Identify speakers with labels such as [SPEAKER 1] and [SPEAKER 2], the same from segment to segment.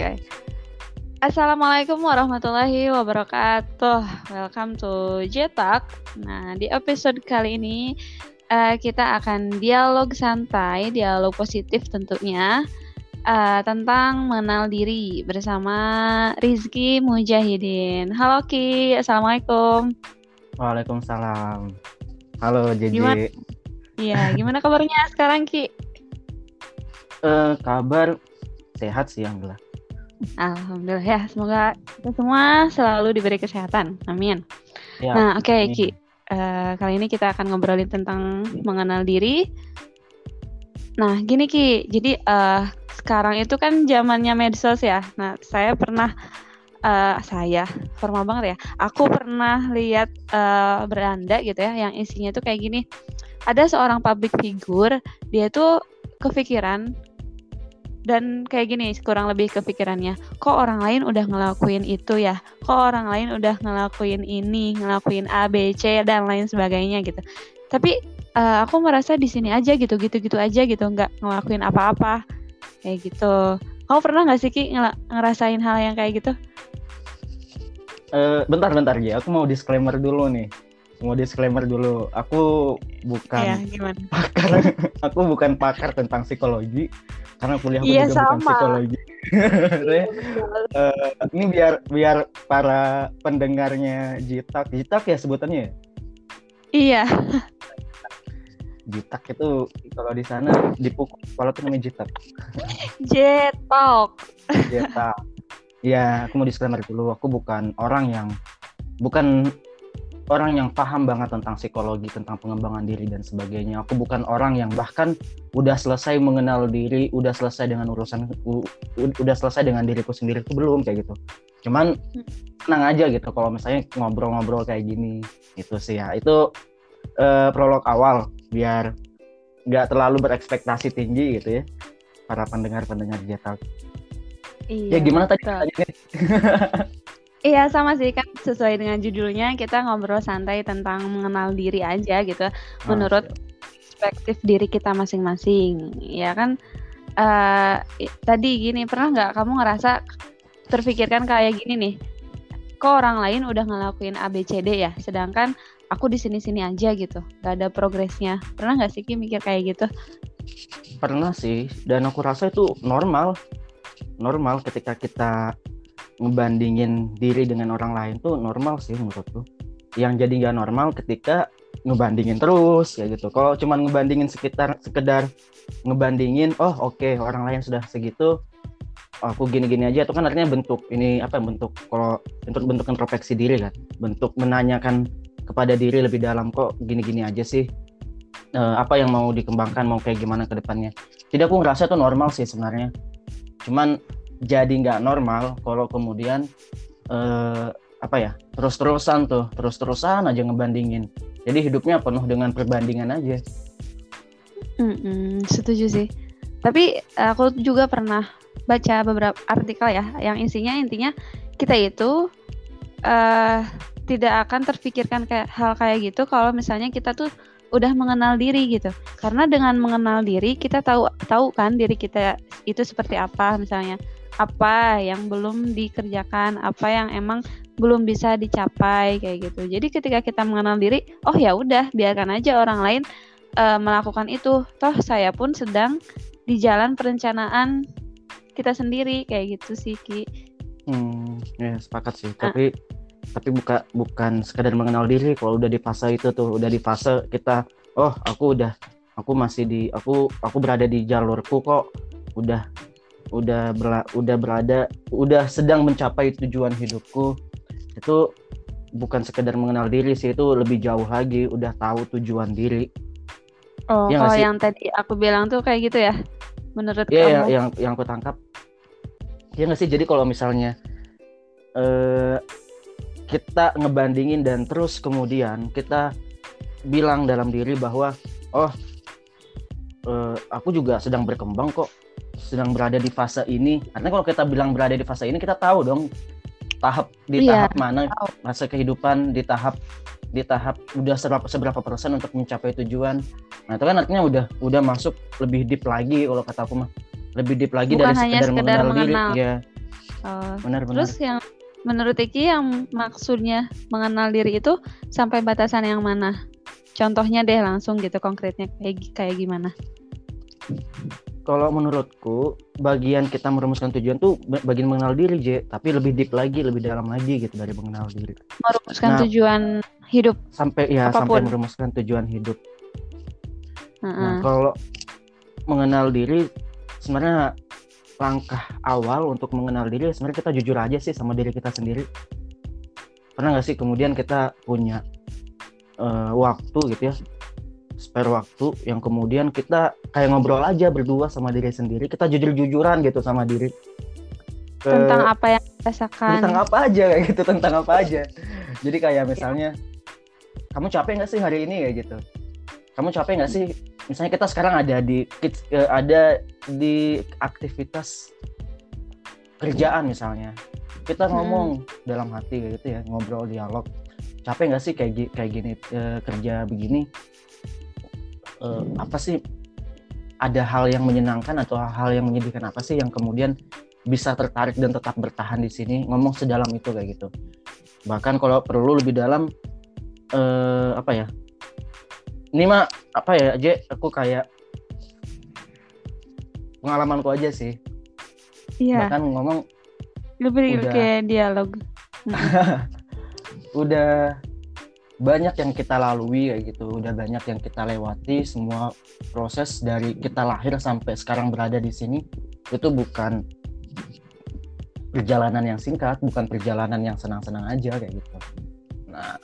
[SPEAKER 1] Okay. Assalamualaikum warahmatullahi wabarakatuh. Welcome to Jetak. Nah, di episode kali ini uh, kita akan dialog santai, dialog positif tentunya uh, tentang mengenal diri bersama Rizky Mujahidin. Halo Ki, Assalamualaikum.
[SPEAKER 2] Waalaikumsalam. Halo JJ.
[SPEAKER 1] Gimana? Iya, gimana kabarnya sekarang Ki?
[SPEAKER 2] Uh, kabar sehat sih alhamdulillah.
[SPEAKER 1] Alhamdulillah ya, semoga kita semua selalu diberi kesehatan. Amin. Ya, nah, oke okay, Ki. Uh, kali ini kita akan ngobrolin tentang mengenal diri. Nah, gini Ki. Jadi uh, sekarang itu kan zamannya medsos ya. Nah, saya pernah uh, saya formal banget ya. Aku pernah lihat uh, beranda gitu ya, yang isinya tuh kayak gini. Ada seorang public figure, dia tuh kepikiran dan kayak gini kurang lebih kepikirannya kok orang lain udah ngelakuin itu ya? Kok orang lain udah ngelakuin ini ngelakuin A B C dan lain sebagainya gitu. Tapi uh, aku merasa di sini aja gitu gitu gitu aja gitu nggak ngelakuin apa-apa. Kayak gitu. Kamu pernah nggak sih ki ngerasain hal yang kayak gitu?
[SPEAKER 2] Uh, bentar bentar ya aku mau disclaimer dulu nih. Mau disclaimer dulu. Aku bukan ya, pakar. Aku bukan pakar tentang psikologi karena kuliah
[SPEAKER 1] iya, juga sama. bukan
[SPEAKER 2] psikologi. uh, ini biar biar para pendengarnya Jitak, Jitak ya sebutannya ya?
[SPEAKER 1] Iya.
[SPEAKER 2] Jitak itu kalau di sana dipukul, kalau itu namanya Jitak.
[SPEAKER 1] Jetok.
[SPEAKER 2] Jitak. Ya, aku mau disclaimer dulu, aku bukan orang yang bukan orang yang paham banget tentang psikologi, tentang pengembangan diri dan sebagainya. Aku bukan orang yang bahkan udah selesai mengenal diri, udah selesai dengan urusan, udah selesai dengan diriku sendiri itu belum kayak gitu. Cuman tenang aja gitu kalau misalnya ngobrol-ngobrol kayak gini, itu sih ya. Itu uh, prolog awal biar nggak terlalu berekspektasi tinggi gitu ya para pendengar-pendengar digital. Iya, ya gimana tadi?
[SPEAKER 1] Iya sama sih kan sesuai dengan judulnya kita ngobrol santai tentang mengenal diri aja gitu ah, menurut perspektif diri kita masing-masing. Ya kan? Uh, tadi gini pernah nggak kamu ngerasa terpikirkan kayak gini nih? Kok orang lain udah ngelakuin ABCD ya sedangkan aku di sini-sini aja gitu gak ada progresnya. Pernah nggak sih Ki mikir kayak gitu?
[SPEAKER 2] Pernah sih dan aku rasa itu normal. Normal ketika kita ngebandingin diri dengan orang lain tuh normal sih menurutku. Yang jadi nggak normal ketika ngebandingin terus ya gitu. Kalau cuma ngebandingin sekitar sekedar ngebandingin oh oke okay, orang lain sudah segitu aku gini-gini aja itu kan artinya bentuk ini apa bentuk kalau bentuk bentuk introspeksi diri kan. Bentuk menanyakan kepada diri lebih dalam kok gini-gini aja sih? E, apa yang mau dikembangkan mau kayak gimana ke depannya? Jadi aku ngerasa itu normal sih sebenarnya. Cuman jadi nggak normal kalau kemudian eh, apa ya terus-terusan tuh terus-terusan aja ngebandingin. Jadi hidupnya penuh dengan perbandingan aja.
[SPEAKER 1] Mm setuju sih. Tapi aku juga pernah baca beberapa artikel ya yang isinya intinya kita itu uh, tidak akan terpikirkan kayak hal kayak gitu kalau misalnya kita tuh udah mengenal diri gitu. Karena dengan mengenal diri kita tahu tahu kan diri kita itu seperti apa misalnya apa yang belum dikerjakan, apa yang emang belum bisa dicapai kayak gitu. Jadi ketika kita mengenal diri, oh ya udah biarkan aja orang lain uh, melakukan itu. Toh saya pun sedang di jalan perencanaan kita sendiri kayak gitu sih Ki.
[SPEAKER 2] Hmm, ya sepakat sih. Uh. Tapi tapi buka bukan sekadar mengenal diri kalau udah di fase itu tuh, udah di fase kita oh aku udah aku masih di aku aku berada di jalurku kok udah udah berla, udah berada udah sedang mencapai tujuan hidupku itu bukan sekedar mengenal diri sih itu lebih jauh lagi udah tahu tujuan diri.
[SPEAKER 1] Oh ya kalau yang tadi aku bilang tuh kayak gitu ya menurut
[SPEAKER 2] ya, kamu? ya, yang yang aku tangkap. Ya nggak sih? Jadi kalau misalnya eh, kita ngebandingin dan terus kemudian kita bilang dalam diri bahwa oh eh, aku juga sedang berkembang kok sedang berada di fase ini. Karena kalau kita bilang berada di fase ini kita tahu dong tahap di iya, tahap mana masa kehidupan di tahap di tahap udah seberapa seberapa persen untuk mencapai tujuan. Nah itu kan artinya udah udah masuk lebih deep lagi kalau kata aku mah. Lebih deep lagi
[SPEAKER 1] Bukan dari sekedar, sekedar mengenal, mengenal. Diri
[SPEAKER 2] ya
[SPEAKER 1] uh, benar, benar. terus yang menurut Iki yang maksudnya mengenal diri itu sampai batasan yang mana? Contohnya deh langsung gitu konkretnya kayak kayak gimana
[SPEAKER 2] kalau menurutku bagian kita merumuskan tujuan tuh bagian mengenal diri J tapi lebih deep lagi lebih dalam lagi gitu dari mengenal diri
[SPEAKER 1] merumuskan nah, tujuan hidup
[SPEAKER 2] sampai ya apa pun. sampai merumuskan tujuan hidup uh -uh. nah kalau mengenal diri sebenarnya langkah awal untuk mengenal diri sebenarnya kita jujur aja sih sama diri kita sendiri pernah nggak sih kemudian kita punya uh, waktu gitu ya spare waktu yang kemudian kita kayak ngobrol aja berdua sama diri sendiri. Kita jujur-jujuran gitu sama diri.
[SPEAKER 1] Tentang apa yang
[SPEAKER 2] rasakan. tentang apa aja kayak gitu tentang apa aja. Jadi kayak misalnya kamu capek nggak sih hari ini? kayak gitu. Kamu capek nggak sih? Misalnya kita sekarang ada di uh, ada di aktivitas kerjaan misalnya. Kita hmm. ngomong hmm. dalam hati gitu ya ngobrol dialog. Capek nggak sih kayak kayak gini uh, kerja begini uh, apa sih ada hal yang menyenangkan atau hal yang menyedihkan apa sih yang kemudian bisa tertarik dan tetap bertahan di sini? Ngomong sedalam itu kayak gitu. Bahkan kalau perlu lebih dalam uh, apa ya? Ini mah apa ya aja aku kayak pengalamanku aja sih.
[SPEAKER 1] Iya.
[SPEAKER 2] Bahkan ngomong
[SPEAKER 1] lebih udah, kayak dialog.
[SPEAKER 2] Udah banyak yang kita lalui kayak gitu. Udah banyak yang kita lewati. Semua proses dari kita lahir sampai sekarang berada di sini itu bukan perjalanan yang singkat bukan perjalanan yang senang-senang aja kayak gitu. Nah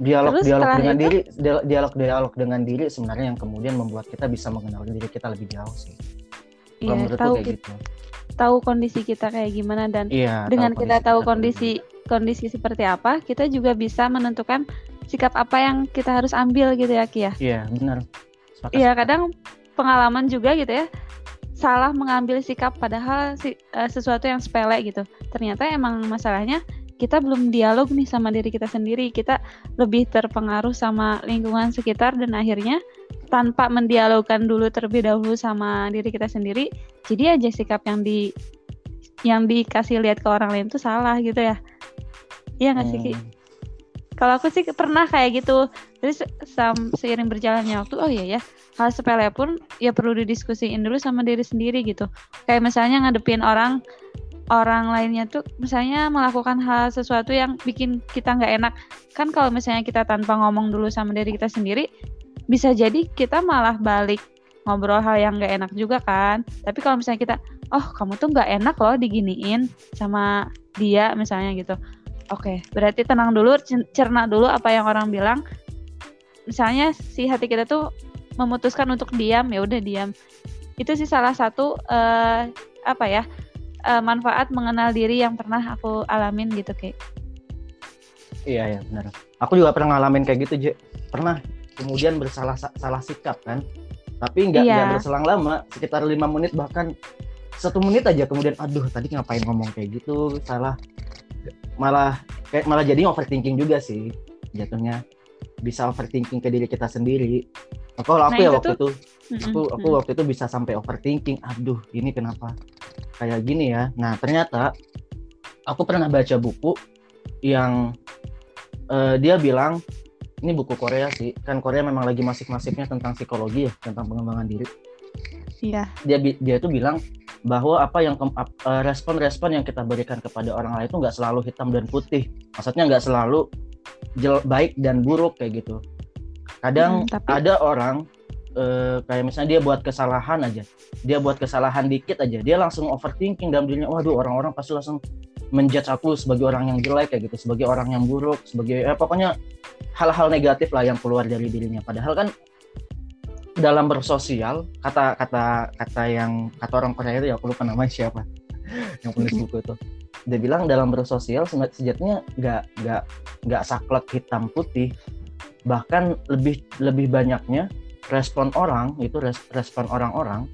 [SPEAKER 2] dialog Terus dialog dengan itu? diri dialog dialog dengan diri sebenarnya yang kemudian membuat kita bisa mengenal diri kita lebih jauh sih.
[SPEAKER 1] Iya, tahu kayak gitu. tahu kondisi kita kayak gimana dan iya, dengan tahu kita tahu kondisi kondisi seperti apa, kita juga bisa menentukan sikap apa yang kita harus ambil gitu ya Kia.
[SPEAKER 2] Ya? Iya, benar.
[SPEAKER 1] Iya, kadang pengalaman juga gitu ya. Salah mengambil sikap padahal si, uh, sesuatu yang sepele gitu. Ternyata emang masalahnya kita belum dialog nih sama diri kita sendiri. Kita lebih terpengaruh sama lingkungan sekitar dan akhirnya tanpa mendialogkan dulu terlebih dahulu sama diri kita sendiri, jadi aja sikap yang di yang dikasih lihat ke orang lain itu salah gitu ya. Iya nggak sih Ki? Hmm. Kalau aku sih pernah kayak gitu. Terus sam seiring berjalannya waktu, oh iya ya, hal sepele pun ya perlu didiskusiin dulu sama diri sendiri gitu. Kayak misalnya ngadepin orang orang lainnya tuh misalnya melakukan hal sesuatu yang bikin kita nggak enak kan kalau misalnya kita tanpa ngomong dulu sama diri kita sendiri bisa jadi kita malah balik ngobrol hal yang nggak enak juga kan tapi kalau misalnya kita oh kamu tuh nggak enak loh diginiin sama dia misalnya gitu Oke, okay, berarti tenang dulu, cerna dulu apa yang orang bilang. Misalnya si hati kita tuh memutuskan untuk diam, ya udah diam. Itu sih salah satu uh, apa ya uh, manfaat mengenal diri yang pernah aku alamin gitu kayak.
[SPEAKER 2] Iya ya benar. Aku juga pernah ngalamin kayak gitu, Je. Pernah kemudian bersalah salah sikap kan. Tapi nggak iya. berselang lama, sekitar lima menit bahkan satu menit aja kemudian aduh tadi ngapain ngomong kayak gitu salah malah kayak malah jadi overthinking juga sih jatuhnya. Bisa overthinking ke diri kita sendiri. Kalau aku nah, ya waktu tuh, itu aku aku waktu itu bisa sampai overthinking. Aduh ini kenapa? Kayak gini ya. Nah ternyata aku pernah baca buku yang uh, dia bilang ini buku Korea sih. Kan Korea memang lagi masif-masifnya tentang psikologi ya tentang pengembangan diri.
[SPEAKER 1] Iya.
[SPEAKER 2] Dia dia itu bilang bahwa apa yang eh, respon-respon yang kita berikan kepada orang lain itu nggak selalu hitam dan putih. Maksudnya nggak selalu baik dan buruk kayak gitu. Kadang hmm, tapi... ada orang uh, kayak misalnya dia buat kesalahan aja, dia buat kesalahan dikit aja, dia langsung overthinking dalam dirinya, waduh orang-orang pasti langsung menjudge aku sebagai orang yang jelek kayak gitu, sebagai orang yang buruk, sebagai eh, pokoknya hal-hal negatif lah yang keluar dari dirinya. Padahal kan dalam bersosial kata kata kata yang kata orang Korea itu ya aku lupa namanya siapa. Yang penulis buku itu. Dia bilang dalam bersosial sejatinya nggak nggak nggak saklek hitam putih. Bahkan lebih lebih banyaknya respon orang itu respon orang-orang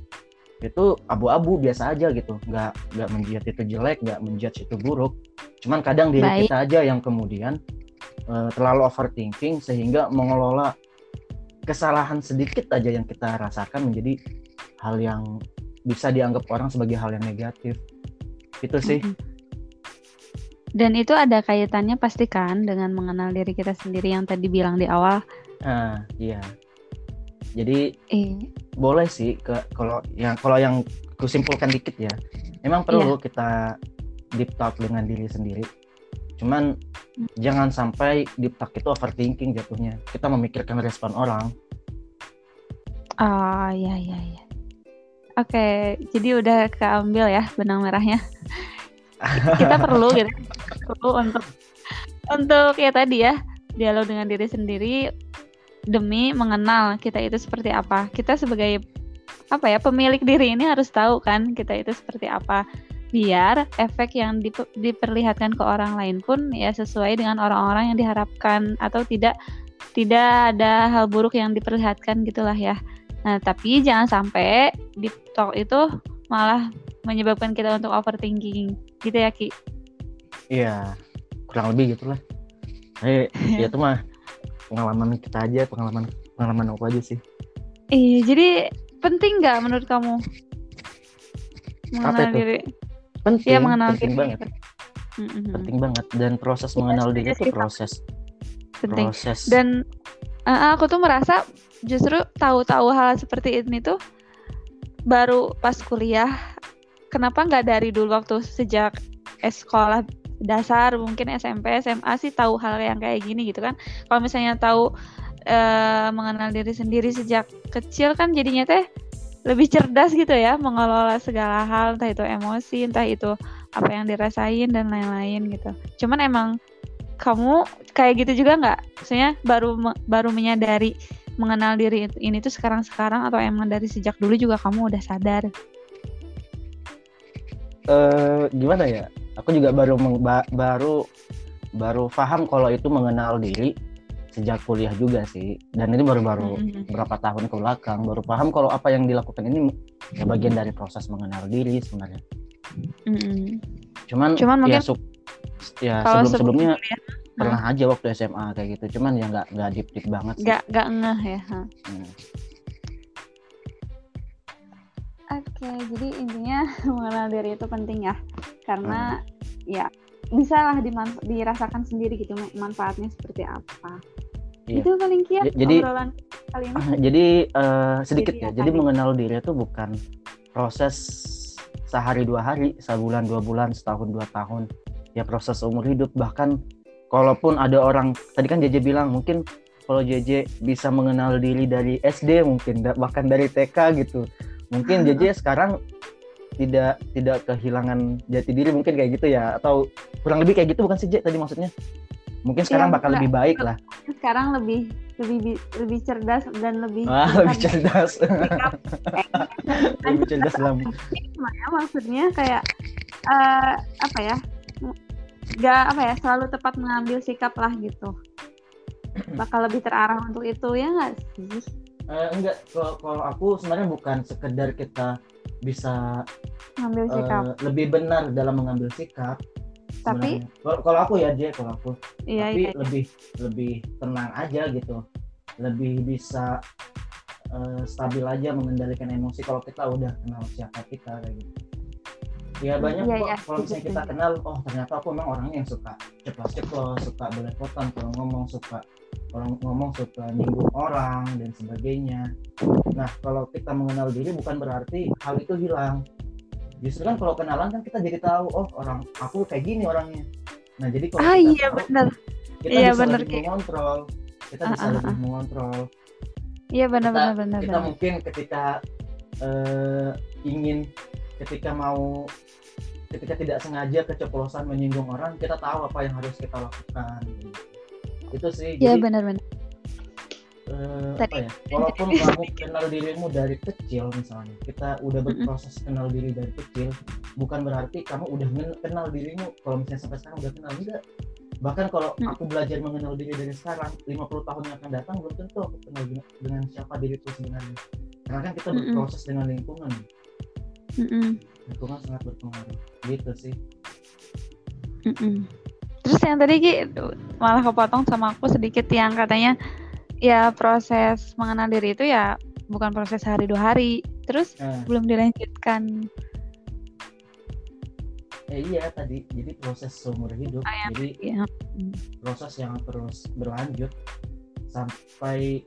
[SPEAKER 2] itu abu-abu biasa aja gitu. Nggak nggak menjudge itu jelek nggak menjudge itu buruk. Cuman kadang diri Baik. kita aja yang kemudian uh, terlalu overthinking sehingga mengelola kesalahan sedikit aja yang kita rasakan menjadi hal yang bisa dianggap orang sebagai hal yang negatif. itu sih.
[SPEAKER 1] Mm-mm. dan itu ada kaitannya pasti kan dengan mengenal diri kita sendiri yang tadi bilang di awal.
[SPEAKER 2] Ah iya. Jadi
[SPEAKER 1] eh.
[SPEAKER 2] boleh sih ke kalau yang kalau yang kusimpulkan dikit ya. Emang perlu kita deep talk dengan diri sendiri cuman
[SPEAKER 1] Hmm.
[SPEAKER 2] jangan sampai deep talk itu overthinking jatuhnya. Kita memikirkan respon orang.
[SPEAKER 1] Oh ya ya ya oke jadi udah keambil ya benang merahnya. Kita perlu gitu. Perlu untuk untuk ya tadi ya dialog dengan diri sendiri demi mengenal kita itu seperti apa. Kita sebagai apa ya pemilik diri ini harus tahu kan kita itu seperti apa biar efek yang dipe- diperlihatkan ke orang lain pun ya sesuai dengan orang-orang yang diharapkan atau tidak tidak ada hal buruk yang diperlihatkan gitulah ya. Nah tapi jangan sampai di talk itu malah menyebabkan kita untuk overthinking. Gitu ya Ki?
[SPEAKER 2] Iya kurang lebih gitulah. Eh ya itu mah pengalaman kita aja pengalaman pengalaman aku aja sih.
[SPEAKER 1] Iya, jadi penting nggak menurut kamu? Mengenal
[SPEAKER 2] itu?
[SPEAKER 1] diri?
[SPEAKER 2] Penting
[SPEAKER 1] Iya, mengenal
[SPEAKER 2] penting
[SPEAKER 1] diri.
[SPEAKER 2] banget
[SPEAKER 1] Mm-mm.
[SPEAKER 2] penting banget dan proses
[SPEAKER 1] Iya,
[SPEAKER 2] mengenal diri itu proses
[SPEAKER 1] Penting.
[SPEAKER 2] proses
[SPEAKER 1] Dan uh, aku tuh merasa justru tahu-tahu hal seperti ini tuh baru pas kuliah. Kenapa nggak dari dulu waktu sejak sekolah dasar mungkin SMP SMA sih tahu hal yang kayak gini gitu kan. Kalau misalnya tahu eh, mengenal diri sendiri sejak kecil kan jadinya teh lebih cerdas gitu ya mengelola segala hal entah itu emosi entah itu apa yang dirasain dan lain-lain gitu. Cuman emang kamu kayak gitu juga nggak? Maksudnya baru baru menyadari mengenal diri ini tuh sekarang-sekarang atau emang dari sejak dulu juga kamu udah sadar?
[SPEAKER 2] eh gimana ya aku juga baru baru baru paham kalau itu mengenal diri sejak kuliah juga sih dan ini baru-baru
[SPEAKER 1] Mhm.
[SPEAKER 2] berapa tahun ke belakang baru paham kalau apa yang dilakukan ini ya bagian dari proses mengenal diri sebenarnya
[SPEAKER 1] Mm-mm.
[SPEAKER 2] cuman,
[SPEAKER 1] Cuman mungkin
[SPEAKER 2] ya, sub- ya sebelum sebelumnya
[SPEAKER 1] sebelum kuliah,
[SPEAKER 2] pernah aja waktu SMA kayak gitu cuman ya nggak nggak deep deep banget
[SPEAKER 1] nggak nggak ngeh ya.
[SPEAKER 2] Hmm.
[SPEAKER 1] Oke, jadi intinya mengenal diri itu penting ya, karena ya bisa lah dirasakan sendiri gitu manfaatnya seperti apa.
[SPEAKER 2] Iya.
[SPEAKER 1] Itu paling kiat
[SPEAKER 2] Ja- jadi-
[SPEAKER 1] obrolan kali ini.
[SPEAKER 2] jadi eh, sedikit ya. Jadi mengenal diri itu bukan proses sehari dua hari sebulan dua bulan setahun dua tahun. Ya proses umur hidup. Bahkan kalaupun ada orang tadi kan JJ bilang mungkin kalau JJ bisa mengenal diri dari SD mungkin bahkan dari TK gitu. Mungkin JJ sekarang tidak tidak kehilangan jati diri mungkin kayak gitu ya. Atau kurang lebih kayak gitu bukan sih J? Tadi maksudnya mungkin sekarang
[SPEAKER 1] Iya,
[SPEAKER 2] bakal
[SPEAKER 1] enggak.
[SPEAKER 2] lebih baik lah.
[SPEAKER 1] Sekarang lebih lebih bi- lebih cerdas dan lebih
[SPEAKER 2] Wah,
[SPEAKER 1] pintar
[SPEAKER 2] lebih cerdas. lebih cerdas dalam
[SPEAKER 1] Cuma ya maksudnya kayak eh apa ya nggak apa ya selalu tepat mengambil sikap lah gitu. Bakal lebih terarah untuk itu ya nggak sih?
[SPEAKER 2] Eh, enggak, kalau kalau aku sebenarnya bukan sekedar kita bisa
[SPEAKER 1] mengambil sikap.
[SPEAKER 2] eh, lebih benar dalam mengambil sikap.
[SPEAKER 1] Tapi-
[SPEAKER 2] sebenarnya. kalau kalau aku ya J, kalau aku,
[SPEAKER 1] iya
[SPEAKER 2] tapi
[SPEAKER 1] iya
[SPEAKER 2] lebih lebih tenang aja gitu, lebih bisa eh, stabil aja mengendalikan emosi kalau kita udah kenal siapa kita kayak gitu. Ya banyak
[SPEAKER 1] Iya,
[SPEAKER 2] kok
[SPEAKER 1] iya,
[SPEAKER 2] kalau misalnya kita kenal, oh ternyata aku memang orangnya yang suka ceplos-ceplos, suka belepotan kalau ngomong suka orang ngomong suka nyinggung orang dan sebagainya. Nah, kalau kita mengenal diri bukan berarti hal itu hilang. Justru kan kalau kenalan kan kita jadi tahu, oh orang aku kayak gini orangnya. Nah, jadi kalau
[SPEAKER 1] ah
[SPEAKER 2] kita
[SPEAKER 1] iya
[SPEAKER 2] tahu,
[SPEAKER 1] benar
[SPEAKER 2] kita
[SPEAKER 1] Iya,
[SPEAKER 2] bisa
[SPEAKER 1] bener,
[SPEAKER 2] lebih
[SPEAKER 1] Ki.
[SPEAKER 2] mengontrol. Kita
[SPEAKER 1] Ah,
[SPEAKER 2] bisa
[SPEAKER 1] ah,
[SPEAKER 2] lebih
[SPEAKER 1] ah.
[SPEAKER 2] mengontrol.
[SPEAKER 1] iya benar
[SPEAKER 2] Kita-
[SPEAKER 1] benar benar
[SPEAKER 2] Kita mungkin ketika eh, ingin ketika mau ketika tidak sengaja keceplosan menyinggung orang, kita tahu apa yang harus kita lakukan. Itu sih.
[SPEAKER 1] iya
[SPEAKER 2] Jadi
[SPEAKER 1] Tadi-
[SPEAKER 2] apa ya walaupun kamu kenal dirimu dari kecil misalnya kita udah berproses kenal diri dari kecil bukan berarti kamu udah kenal dirimu kalau misalnya sampai sekarang udah kenal enggak. Bahkan kalau
[SPEAKER 1] Mm.
[SPEAKER 2] aku belajar mengenal diri dari sekarang 50 tahun yang akan datang belum tentu aku kenal dengan- siapa diriku sebenarnya. Karena kan kita berproses dengan lingkungan.
[SPEAKER 1] Mm-mm.
[SPEAKER 2] lingkungan sangat berpengaruh. Gitu sih.
[SPEAKER 1] Mm-mm. Terus yang tadi Ki malah kepotong sama aku sedikit yang katanya ya proses mengenal diri itu ya bukan proses hari dua hari. Terus
[SPEAKER 2] nah,
[SPEAKER 1] belum dilanjutkan.
[SPEAKER 2] eh iya tadi jadi proses seumur hidup oh, ya. jadi ya. proses yang terus berlanjut sampai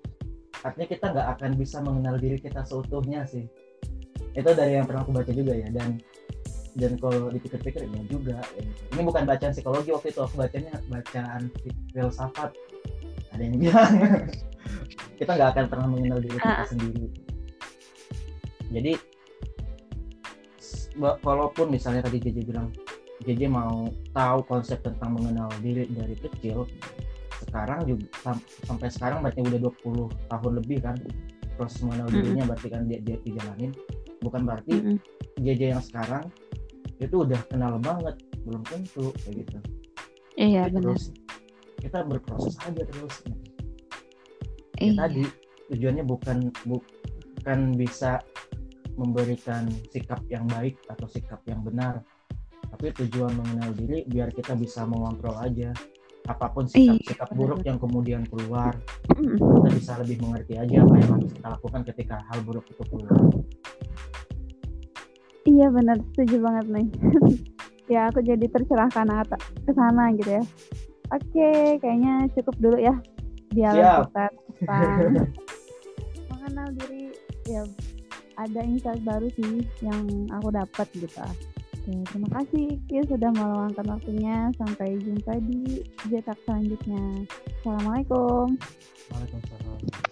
[SPEAKER 2] artinya kita nggak akan bisa mengenal diri kita seutuhnya sih itu dari yang pernah aku baca juga ya dan dan kalau dipikir-pikir ya juga ya. ini bukan bacaan psikologi waktu itu aku bacanya bacaan filsafat ada yang bilang. Kita nggak akan pernah mengenal diri kita uh. sendiri. Jadi walaupun misalnya tadi JJ bilang JJ mau tahu konsep tentang mengenal diri dari kecil sekarang juga sam sampai sekarang berarti udah 20 tahun lebih kan proses mengenal dirinya berarti kan dia, dia dijalanin. Bukan berarti mm -hmm. JJ yang sekarang itu udah kenal banget belum tentu kayak gitu.
[SPEAKER 1] Iya benar
[SPEAKER 2] kita berproses aja terus. Ya, iya. tadi tujuannya bukan bukan bisa memberikan sikap yang baik atau sikap yang benar. Tapi tujuan mengenal diri biar kita bisa mengontrol aja. Apa pun sikap-sikap buruk yang kemudian keluar kita bisa lebih mengerti aja apa yang harus kita lakukan ketika hal buruk itu keluar.
[SPEAKER 1] Iya benar. Setuju banget nih ya aku jadi tercerahkan ke sana gitu ya oke kayaknya cukup dulu ya dialog kita tentang mengenal diri ya ada insight baru sih yang aku dapat gitu. Oke, terima kasih Ki sudah meluangkan waktunya. Sampai jumpa di jetak selanjutnya. Assalamualaikum.
[SPEAKER 2] Waalaikumsalam.